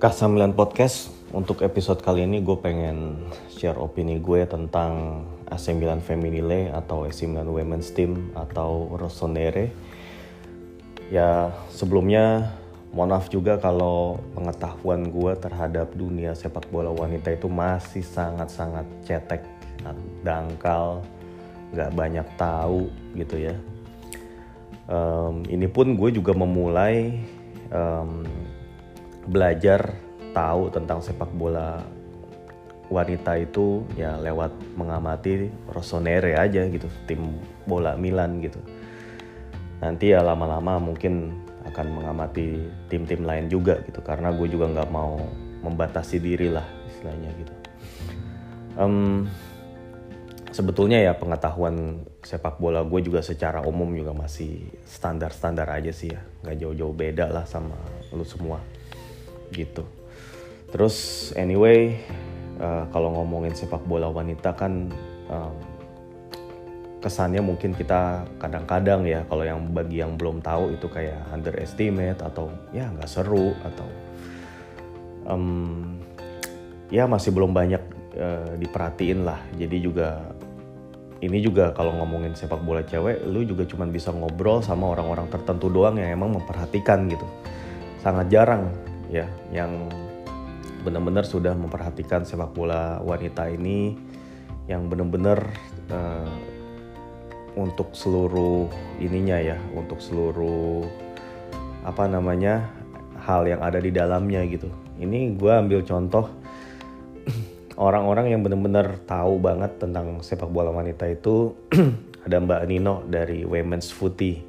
K9 Podcast untuk episode kali ini gue pengen share opini gue tentang AC Milan Feminile atau AC Milan Women's Team atau Rossonere. Ya sebelumnya mohon maaf juga kalau pengetahuan gue terhadap dunia sepak bola wanita itu masih sangat-sangat cetek, dangkal, nggak banyak tahu gitu ya. Um, ini pun gue juga memulai um, belajar tahu tentang sepak bola wanita itu ya lewat mengamati Rossonere aja gitu tim bola Milan gitu. Nanti ya lama-lama mungkin akan mengamati tim-tim lain juga gitu karena gue juga nggak mau membatasi diri lah istilahnya gitu. Um, sebetulnya ya pengetahuan sepak bola gue juga secara umum juga masih standar-standar aja sih ya. Nggak jauh-jauh beda lah sama lu semua gitu. Terus anyway uh, kalau ngomongin sepak bola wanita kan um, kesannya mungkin kita kadang-kadang ya kalau yang bagi yang belum tahu itu kayak underestimate atau ya nggak seru atau um, ya masih belum banyak uh, diperhatiin lah. Jadi juga ini juga kalau ngomongin sepak bola cewek, lu juga cuma bisa ngobrol sama orang-orang tertentu doang yang emang memperhatikan gitu. Sangat jarang ya yang benar-benar sudah memperhatikan sepak bola wanita ini yang benar-benar uh, untuk seluruh ininya ya untuk seluruh apa namanya hal yang ada di dalamnya gitu. Ini gue ambil contoh orang-orang yang benar-benar tahu banget tentang sepak bola wanita itu ada Mbak Nino dari Women's Footy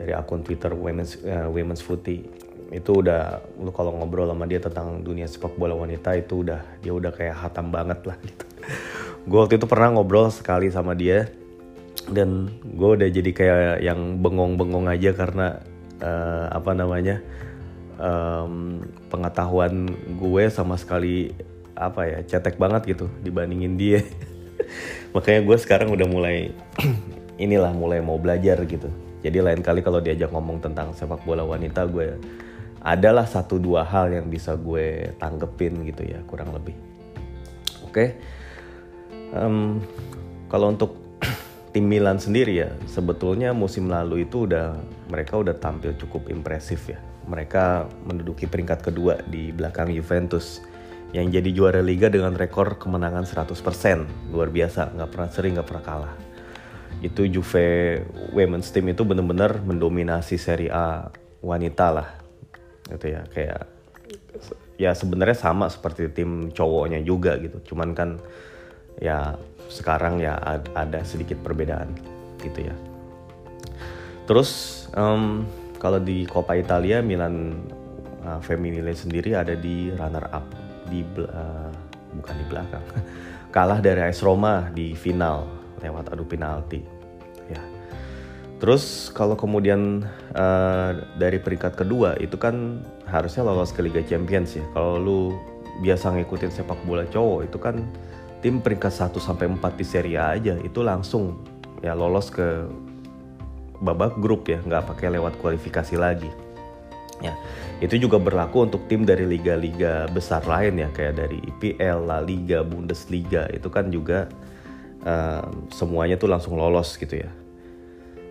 dari akun Twitter Women's uh, Women's Footy itu udah lu kalau ngobrol sama dia tentang dunia sepak bola wanita itu udah dia udah kayak hatam banget lah gitu. Gue waktu itu pernah ngobrol sekali sama dia dan gue udah jadi kayak yang bengong-bengong aja karena uh, apa namanya um, pengetahuan gue sama sekali apa ya cetek banget gitu dibandingin dia. Makanya gue sekarang udah mulai inilah mulai mau belajar gitu. Jadi lain kali kalau diajak ngomong tentang sepak bola wanita gue adalah satu dua hal yang bisa gue tanggepin gitu ya kurang lebih. Oke? Okay. um, kalau untuk tim Milan sendiri ya sebetulnya musim lalu itu udah mereka udah tampil cukup impresif ya. Mereka menduduki peringkat kedua di belakang Juventus yang jadi juara liga dengan rekor kemenangan 100% luar biasa nggak pernah sering nggak pernah kalah. Itu Juve Women's Team itu benar-benar mendominasi Serie A wanita lah gitu ya kayak ya sebenarnya sama seperti tim cowoknya juga gitu. Cuman kan ya sekarang ya ada sedikit perbedaan gitu ya. Terus um, kalau di Coppa Italia Milan uh, Femminile sendiri ada di runner up di uh, bukan di belakang. Kalah dari AS Roma di final lewat adu penalti Terus kalau kemudian uh, dari peringkat kedua itu kan harusnya lolos ke Liga Champions ya. Kalau lu biasa ngikutin sepak bola cowok itu kan tim peringkat 1 sampai 4 di Serie A aja itu langsung ya lolos ke babak grup ya, nggak pakai lewat kualifikasi lagi. Ya, itu juga berlaku untuk tim dari liga-liga besar lain ya kayak dari IPL, La Liga, Bundesliga itu kan juga uh, semuanya tuh langsung lolos gitu ya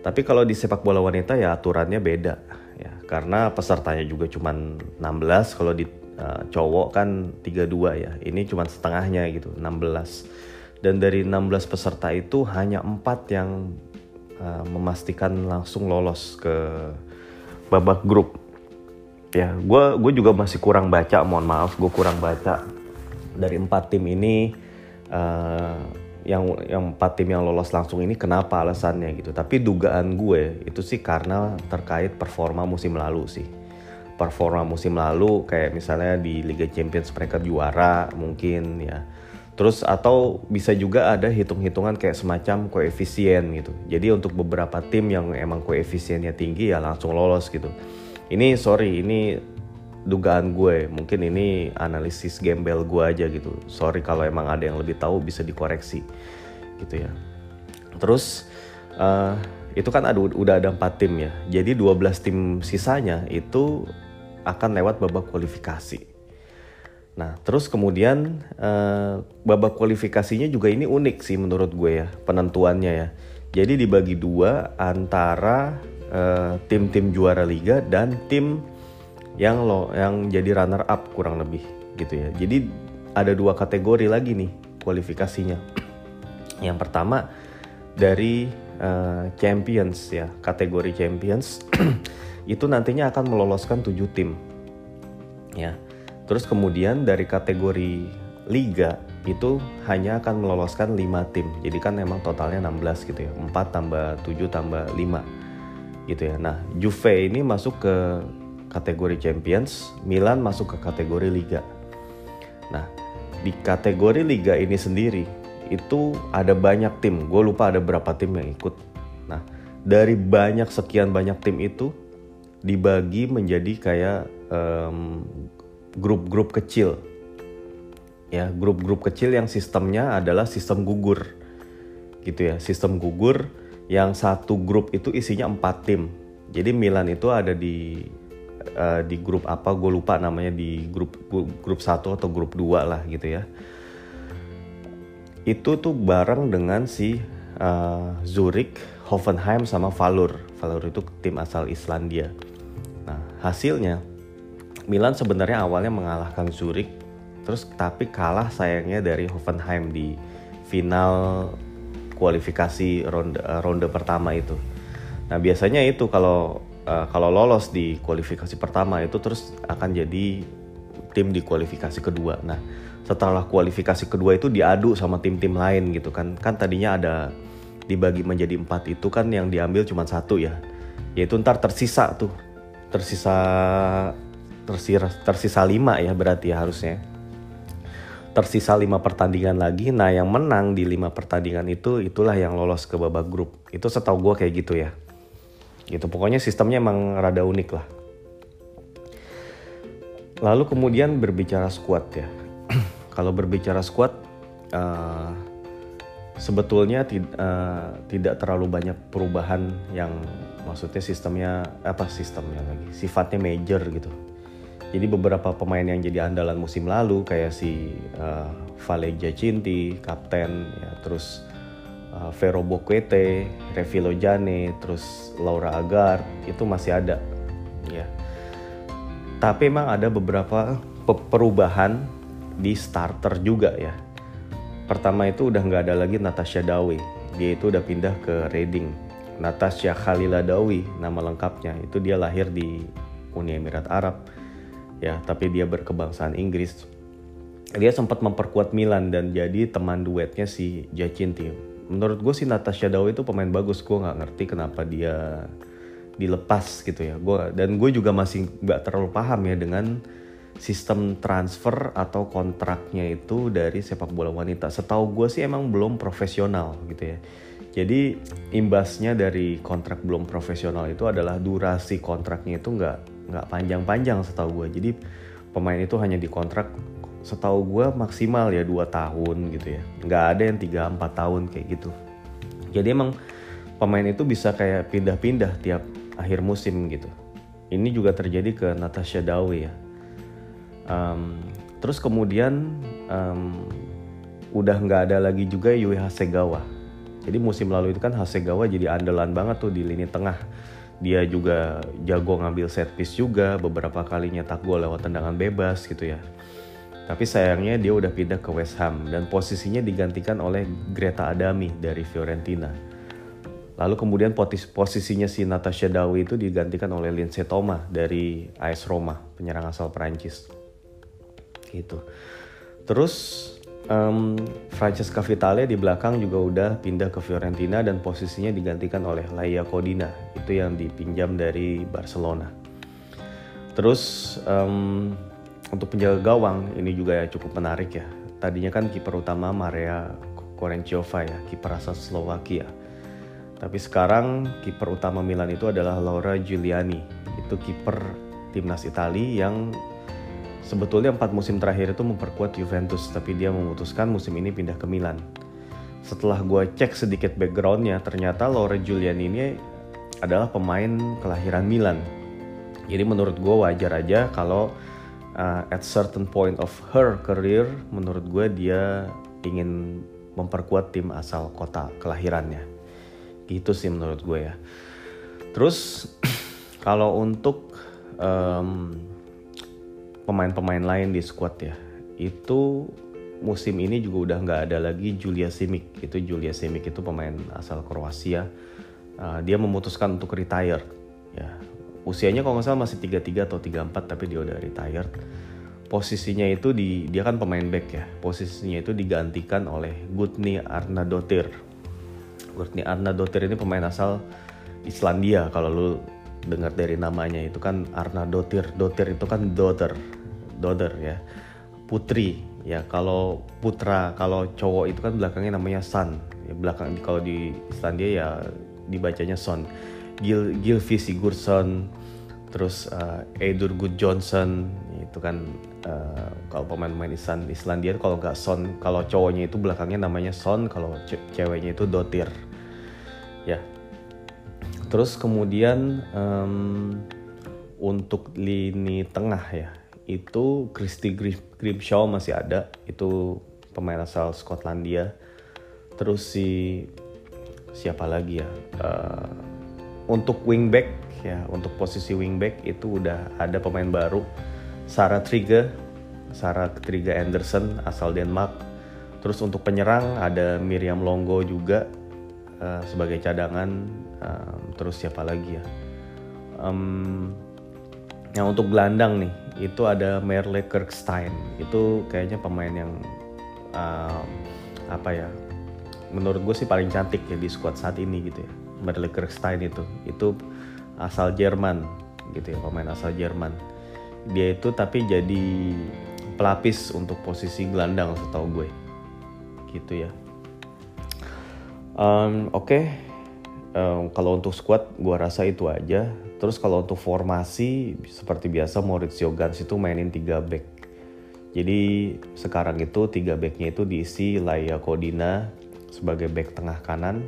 tapi kalau di sepak bola wanita ya aturannya beda ya karena pesertanya juga cuma 16 kalau di uh, cowok kan 32 ya. Ini cuma setengahnya gitu, 16. Dan dari 16 peserta itu hanya empat yang uh, memastikan langsung lolos ke babak grup. Ya, gue gue juga masih kurang baca, mohon maaf, gue kurang baca dari empat tim ini. Uh, yang yang empat tim yang lolos langsung ini kenapa alasannya gitu. Tapi dugaan gue itu sih karena terkait performa musim lalu sih. Performa musim lalu kayak misalnya di Liga Champions mereka juara mungkin ya. Terus atau bisa juga ada hitung-hitungan kayak semacam koefisien gitu. Jadi untuk beberapa tim yang emang koefisiennya tinggi ya langsung lolos gitu. Ini sorry ini dugaan gue mungkin ini analisis gembel gue aja gitu. Sorry kalau emang ada yang lebih tahu bisa dikoreksi gitu ya. Terus uh, itu kan ada udah ada empat tim ya. Jadi 12 tim sisanya itu akan lewat babak kualifikasi. Nah, terus kemudian uh, babak kualifikasinya juga ini unik sih menurut gue ya penentuannya ya. Jadi dibagi dua antara uh, tim-tim juara liga dan tim yang lo yang jadi runner up kurang lebih gitu ya. Jadi ada dua kategori lagi nih kualifikasinya. Yang pertama dari uh, champions ya, kategori champions itu nantinya akan meloloskan tujuh tim. Ya. Terus kemudian dari kategori liga itu hanya akan meloloskan 5 tim. Jadi kan memang totalnya 16 gitu ya. 4 tambah 7 tambah 5 gitu ya. Nah, Juve ini masuk ke kategori Champions, Milan masuk ke kategori liga. Nah, di kategori liga ini sendiri itu ada banyak tim. Gue lupa ada berapa tim yang ikut. Nah, dari banyak sekian banyak tim itu dibagi menjadi kayak um, grup-grup kecil ya grup-grup kecil yang sistemnya adalah sistem gugur gitu ya sistem gugur yang satu grup itu isinya empat tim jadi Milan itu ada di uh, di grup apa gue lupa namanya di grup grup satu atau grup dua lah gitu ya itu tuh bareng dengan si uh, Zurich, Hoffenheim sama Valur. Valur itu tim asal Islandia. Nah, hasilnya Milan sebenarnya awalnya mengalahkan Zurich, terus tapi kalah sayangnya dari Hoffenheim di final kualifikasi ronde uh, ronde pertama itu. Nah biasanya itu kalau uh, kalau lolos di kualifikasi pertama itu terus akan jadi tim di kualifikasi kedua. Nah setelah kualifikasi kedua itu diadu sama tim-tim lain gitu kan. Kan tadinya ada dibagi menjadi empat itu kan yang diambil cuma satu ya. Yaitu ntar tersisa tuh. Tersisa tersisa tersisa lima ya berarti ya harusnya. Tersisa lima pertandingan lagi. Nah yang menang di lima pertandingan itu itulah yang lolos ke babak grup. Itu setahu gue kayak gitu ya gitu. Pokoknya sistemnya emang rada unik lah. Lalu kemudian berbicara squad ya. Kalau berbicara squad uh, sebetulnya tid uh, tidak terlalu banyak perubahan yang maksudnya sistemnya apa sistemnya lagi sifatnya major gitu. Jadi beberapa pemain yang jadi andalan musim lalu kayak si uh, Vale Giacinti, kapten, ya, terus uh, Vero Boquete, Revilo Jane, terus Laura Agar itu masih ada, ya. Tapi emang ada beberapa perubahan di starter juga ya. Pertama itu udah nggak ada lagi Natasha Dawe, dia itu udah pindah ke Reading. Natasha Khalila Dawi nama lengkapnya itu dia lahir di Uni Emirat Arab ya tapi dia berkebangsaan Inggris dia sempat memperkuat Milan dan jadi teman duetnya si Giacinti menurut gue si Natasha Dow itu pemain bagus. Gue nggak ngerti kenapa dia dilepas gitu ya. Gue dan gue juga masih nggak terlalu paham ya dengan sistem transfer atau kontraknya itu dari sepak bola wanita. Setahu gue sih emang belum profesional gitu ya. Jadi imbasnya dari kontrak belum profesional itu adalah durasi kontraknya itu nggak nggak panjang-panjang setahu gue jadi pemain itu hanya dikontrak setahu gue maksimal ya dua tahun gitu ya. Nggak ada yang 3-4 tahun kayak gitu. Jadi emang pemain itu bisa kayak pindah-pindah tiap akhir musim gitu. Ini juga terjadi ke Natasha Dawe ya. Um, terus kemudian um, udah nggak ada lagi juga Yui Hasegawa. Jadi musim lalu itu kan Hasegawa jadi andalan banget tuh di lini tengah. Dia juga jago ngambil set piece juga beberapa kali nyetak gol lewat tendangan bebas gitu ya tapi sayangnya dia udah pindah ke West Ham dan posisinya digantikan oleh Greta Adami dari Fiorentina. Lalu kemudian posisinya si Natasha Dawi itu digantikan oleh Lindsay Thomas dari AS Roma penyerang asal Prancis gitu. Terus um, Francesca Vitale di belakang juga udah pindah ke Fiorentina dan posisinya digantikan oleh Laia Codina. Itu yang dipinjam dari Barcelona. Terus um, untuk penjaga gawang ini juga ya cukup menarik ya. Tadinya kan kiper utama Maria Korenciova ya, kiper asal Slovakia. Tapi sekarang kiper utama Milan itu adalah Laura Giuliani. Itu kiper timnas Italia yang Sebetulnya empat musim terakhir itu memperkuat Juventus, tapi dia memutuskan musim ini pindah ke Milan. Setelah gue cek sedikit backgroundnya, ternyata Laura Julian ini adalah pemain kelahiran Milan. Jadi menurut gue wajar aja kalau uh, at certain point of her career menurut gue dia ingin memperkuat tim asal kota kelahirannya. Gitu sih menurut gue ya. Terus kalau untuk um, pemain-pemain lain di squad ya itu musim ini juga udah nggak ada lagi Julia Simic. Itu Julia Simic itu pemain asal Kroasia. Uh, dia memutuskan untuk retire ya usianya kalau nggak salah masih 33 atau 34 tapi dia udah retired. Posisinya itu di dia kan pemain back ya. Posisinya itu digantikan oleh Gutni Arnadotir Gutni Arnadotir ini pemain asal Islandia. Kalau lu dengar dari namanya itu kan Arnadotir Dotir itu kan daughter. Daughter ya. Putri. Ya kalau putra kalau cowok itu kan belakangnya namanya son. Ya belakang kalau di Islandia ya dibacanya son Gil Gilvi Sigurdsson terus uh, Eidur Good Johnson itu kan uh, kalau pemain-pemain Island Islandia kalau nggak son kalau cowoknya itu belakangnya namanya son kalau ce ceweknya itu dotir. Ya. Terus kemudian um, untuk lini tengah ya itu Christy Grimshaw masih ada itu pemain asal Skotlandia. Terus si siapa lagi ya uh, untuk wingback ya untuk posisi wingback itu udah ada pemain baru. Sarah Trigger Sarah Trigger Anderson asal Denmark. Terus untuk penyerang ada Miriam Longo juga uh, sebagai cadangan. Um, terus siapa lagi ya? Um, yang untuk gelandang nih itu ada Merle Kirkstein. Itu kayaknya pemain yang um, apa ya menurut gue sih paling cantik ya di squad saat ini gitu ya Merle itu. Itu asal Jerman gitu ya pemain asal Jerman. Dia itu tapi jadi pelapis untuk posisi gelandang setahu gue. Gitu ya. Um, oke. Okay. um, kalau untuk squad gue rasa itu aja. Terus kalau untuk formasi seperti biasa Maurizio Gans itu mainin 3 back. Jadi sekarang itu 3 backnya itu diisi Laia Kodina sebagai back tengah kanan,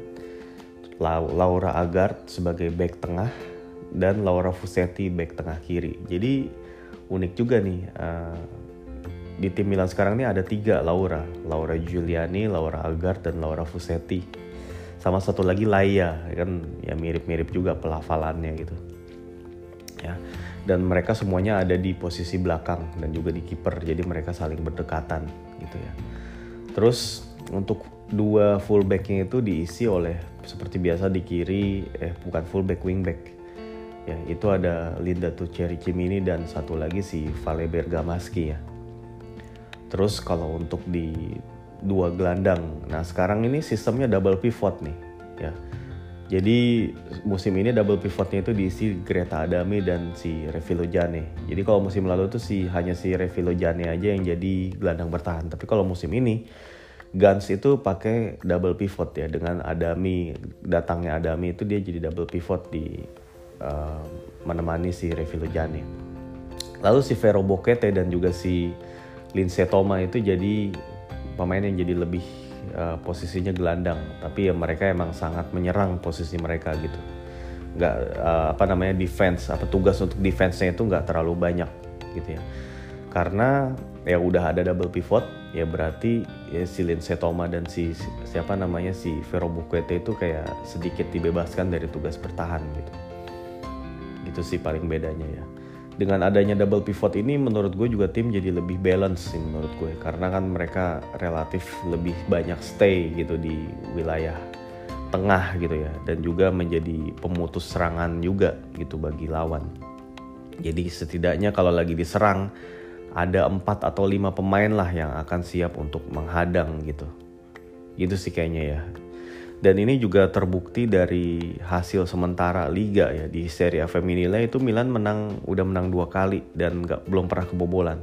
Laura Agard sebagai back tengah, dan Laura Fusetti back tengah kiri. Jadi unik juga nih uh, di tim Milan sekarang ini ada tiga Laura, Laura Giuliani, Laura Agard, dan Laura Fusetti. Sama satu lagi Laia, kan? Ya mirip-mirip juga pelafalannya gitu. Ya. Dan mereka semuanya ada di posisi belakang dan juga di kiper. Jadi mereka saling berdekatan gitu ya. Terus untuk dua fullbacknya itu diisi oleh seperti biasa di kiri eh bukan fullback wingback ya itu ada Linda Tuceri Cimini dan satu lagi si Vale Bergamaschi ya terus kalau untuk di dua gelandang nah sekarang ini sistemnya double pivot nih ya jadi musim ini double pivotnya itu diisi Greta Adami dan si Revilo Jane. Jadi kalau musim lalu tuh si hanya si Revilo Jane aja yang jadi gelandang bertahan. Tapi kalau musim ini Guns itu pakai double pivot ya dengan Adami datangnya Adami itu dia jadi double pivot di uh, menemani si Revilo Jane. Lalu si Vero Bokete dan juga si Lindsay Toma itu jadi pemain yang jadi lebih uh, posisinya gelandang. Tapi ya mereka emang sangat menyerang posisi mereka gitu. Nggak uh, apa namanya defense apa tugas untuk defense-nya itu nggak terlalu banyak gitu ya karena ya udah ada double pivot ya berarti ya si Lindsay Toma dan si siapa namanya si Vero Bukwete itu kayak sedikit dibebaskan dari tugas bertahan gitu. Gitu sih paling bedanya ya. Dengan adanya double pivot ini menurut gue juga tim jadi lebih balance sih menurut gue. Karena kan mereka relatif lebih banyak stay gitu di wilayah tengah gitu ya. Dan juga menjadi pemutus serangan juga gitu bagi lawan. Jadi setidaknya kalau lagi diserang ada empat atau lima pemain lah yang akan siap untuk menghadang gitu gitu sih kayaknya ya dan ini juga terbukti dari hasil sementara liga ya di Serie A Femminile itu Milan menang udah menang dua kali dan nggak belum pernah kebobolan.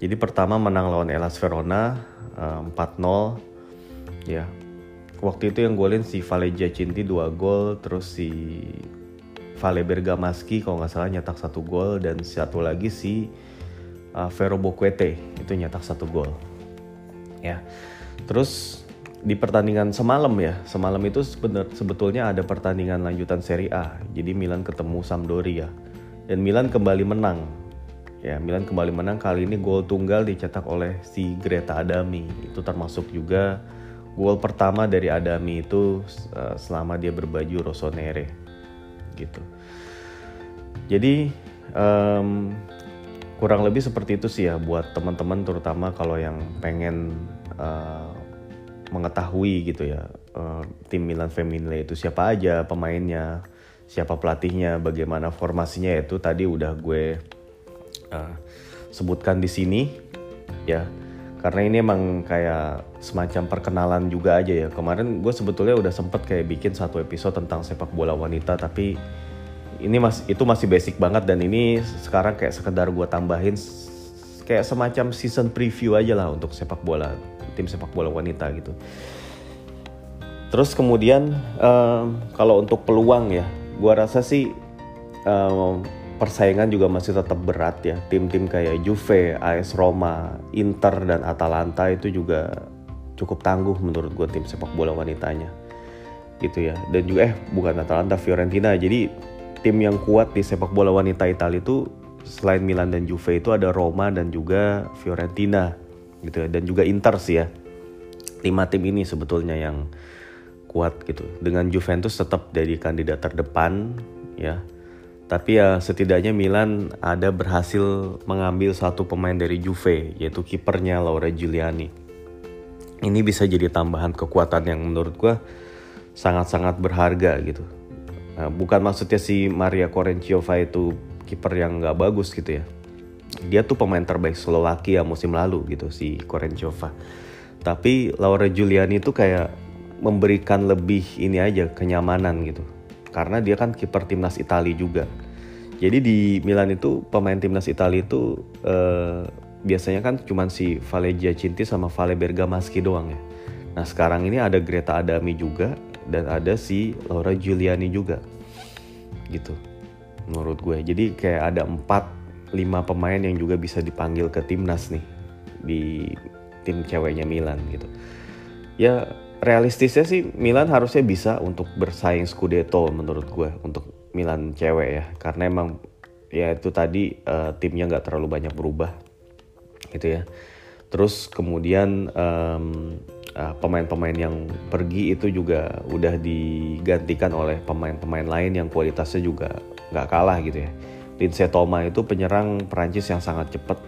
Jadi pertama menang lawan Elas Verona uh, eh, 4-0 ya. Waktu itu yang golin si Vale Giacinti 2 gol terus si Vale Bergamaschi kalau nggak salah nyetak satu gol dan satu lagi si uh, Vero Boquete itu nyetak satu gol. Ya. Terus di pertandingan semalam ya, semalam itu sebenar, sebetulnya ada pertandingan lanjutan Serie A. Jadi Milan ketemu Sampdoria dan Milan kembali menang. ya Milan kembali menang kali ini gol tunggal dicetak oleh si Greta Adami itu termasuk juga gol pertama dari Adami itu uh, selama dia berbaju rossonere gitu jadi um, kurang lebih seperti itu sih ya buat teman-teman terutama kalau yang pengen uh, mengetahui gitu ya uh, tim Milan Femminile itu siapa aja pemainnya, siapa pelatihnya, bagaimana formasinya itu tadi udah gue uh, sebutkan di sini ya. Karena ini emang kayak semacam perkenalan juga aja ya. Kemarin gue sebetulnya udah sempet kayak bikin satu episode tentang sepak bola wanita tapi ini mas itu masih basic banget dan ini sekarang kayak sekedar gue tambahin kayak semacam season preview aja lah untuk sepak bola tim sepak bola wanita gitu. Terus kemudian um, kalau untuk peluang ya, gua rasa sih um, persaingan juga masih tetap berat ya. Tim-tim kayak Juve, AS Roma, Inter dan Atalanta itu juga cukup tangguh menurut gue tim sepak bola wanitanya gitu ya. Dan juga eh bukan Atalanta, Fiorentina. Jadi tim yang kuat di sepak bola wanita Italia itu selain Milan dan Juve itu ada Roma dan juga Fiorentina gitu ya. Dan juga Inter sih ya. Lima tim ini sebetulnya yang kuat gitu. Dengan Juventus tetap jadi kandidat terdepan ya. Tapi ya setidaknya Milan ada berhasil mengambil satu pemain dari Juve yaitu kipernya Laura Giuliani. Ini bisa jadi tambahan kekuatan yang menurut gue sangat-sangat berharga gitu nah, bukan maksudnya si Maria Korenciova itu kiper yang nggak bagus gitu ya dia tuh pemain terbaik Slovakia musim lalu gitu si Korencova. Tapi Laura Giuliani itu kayak memberikan lebih ini aja kenyamanan gitu. Karena dia kan kiper timnas Italia juga. Jadi di Milan itu pemain timnas Italia itu eh, biasanya kan cuma si Vale Giacinti sama Vale Bergamaschi doang ya. Nah sekarang ini ada Greta Adami juga dan ada si Laura Giuliani juga gitu menurut gue. Jadi kayak ada empat lima pemain yang juga bisa dipanggil ke timnas nih di tim ceweknya Milan gitu. Ya realistisnya sih Milan harusnya bisa untuk bersaing Scudetto menurut gue untuk Milan cewek ya karena emang ya itu tadi uh, timnya nggak terlalu banyak berubah gitu ya. Terus kemudian um, uh, pemain-pemain yang pergi itu juga udah digantikan oleh pemain-pemain lain yang kualitasnya juga nggak kalah gitu ya. Lindsay Toma itu penyerang Perancis yang sangat cepat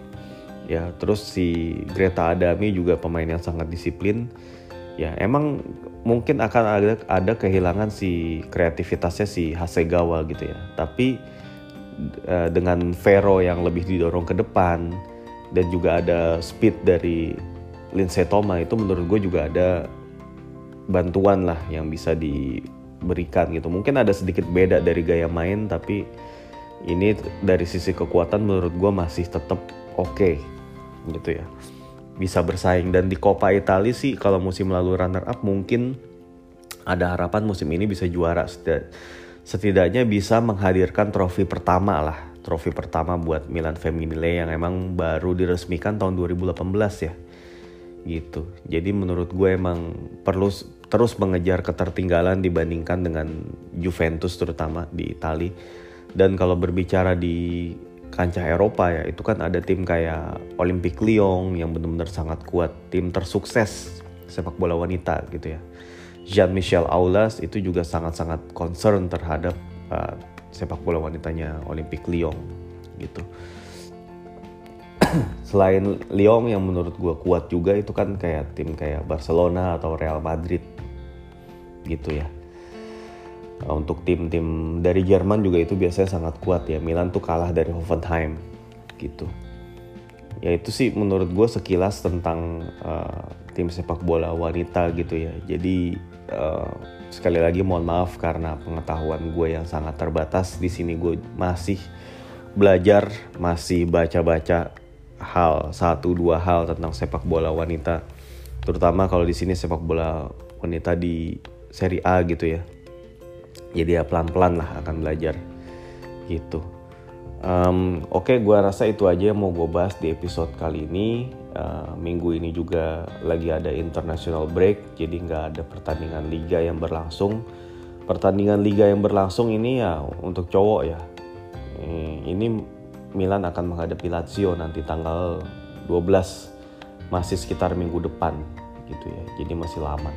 ya. Terus si Greta Adami juga pemain yang sangat disiplin. Ya emang mungkin akan ada ada kehilangan si kreativitasnya si Hasegawa gitu ya. Tapi uh, dengan Vero yang lebih didorong ke depan dan juga ada speed dari Lindsay Toma itu menurut gue juga ada bantuan lah yang bisa diberikan gitu. Mungkin ada sedikit beda dari gaya main tapi ini dari sisi kekuatan menurut gue masih tetap oke okay, gitu ya. Bisa bersaing. Dan di Coppa Italia sih kalau musim lalu runner up mungkin ada harapan musim ini bisa juara. Setidaknya bisa menghadirkan trofi pertama lah. Trofi pertama buat Milan Femminile yang emang baru diresmikan tahun 2018 ya gitu jadi menurut gue emang perlu terus mengejar ketertinggalan dibandingkan dengan Juventus terutama di Italia dan kalau berbicara di kancah Eropa ya, itu kan ada tim kayak Olympique Lyon yang benar-benar sangat kuat, tim tersukses sepak bola wanita gitu ya. Jean-Michel Aulas itu juga sangat-sangat concern terhadap uh, sepak bola wanitanya Olympique Lyon gitu. Selain Lyon yang menurut gue kuat juga itu kan kayak tim kayak Barcelona atau Real Madrid gitu ya. Eh, untuk tim-tim dari Jerman juga itu biasanya sangat kuat ya. Milan tuh kalah dari Hoffenheim gitu. Ya itu sih menurut gue sekilas tentang uh, tim sepak bola wanita gitu ya. Jadi uh, sekali lagi mohon maaf karena pengetahuan gue yang sangat terbatas. Di sini gue masih belajar masih baca-baca hal satu dua hal tentang sepak bola wanita. Terutama kalau di sini sepak bola wanita di Serie A gitu ya. Jadi ya pelan-pelan lah akan belajar gitu. Um, oke okay, gue rasa itu aja yang mau gue bahas di episode kali ini. Uh, minggu ini juga lagi ada international break jadi nggak ada pertandingan liga yang berlangsung. Pertandingan liga yang berlangsung ini ya untuk cowok ya. Ini Milan akan menghadapi Lazio nanti tanggal 12 masih sekitar minggu depan gitu ya. Jadi masih lama.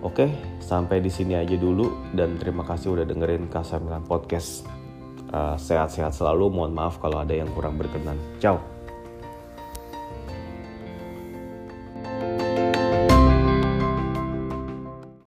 Oke sampai di sini aja dulu dan terima kasih udah dengerin Kasamilan Podcast. Uh, sehat-sehat selalu. Mohon maaf kalau ada yang kurang berkenan. Ciao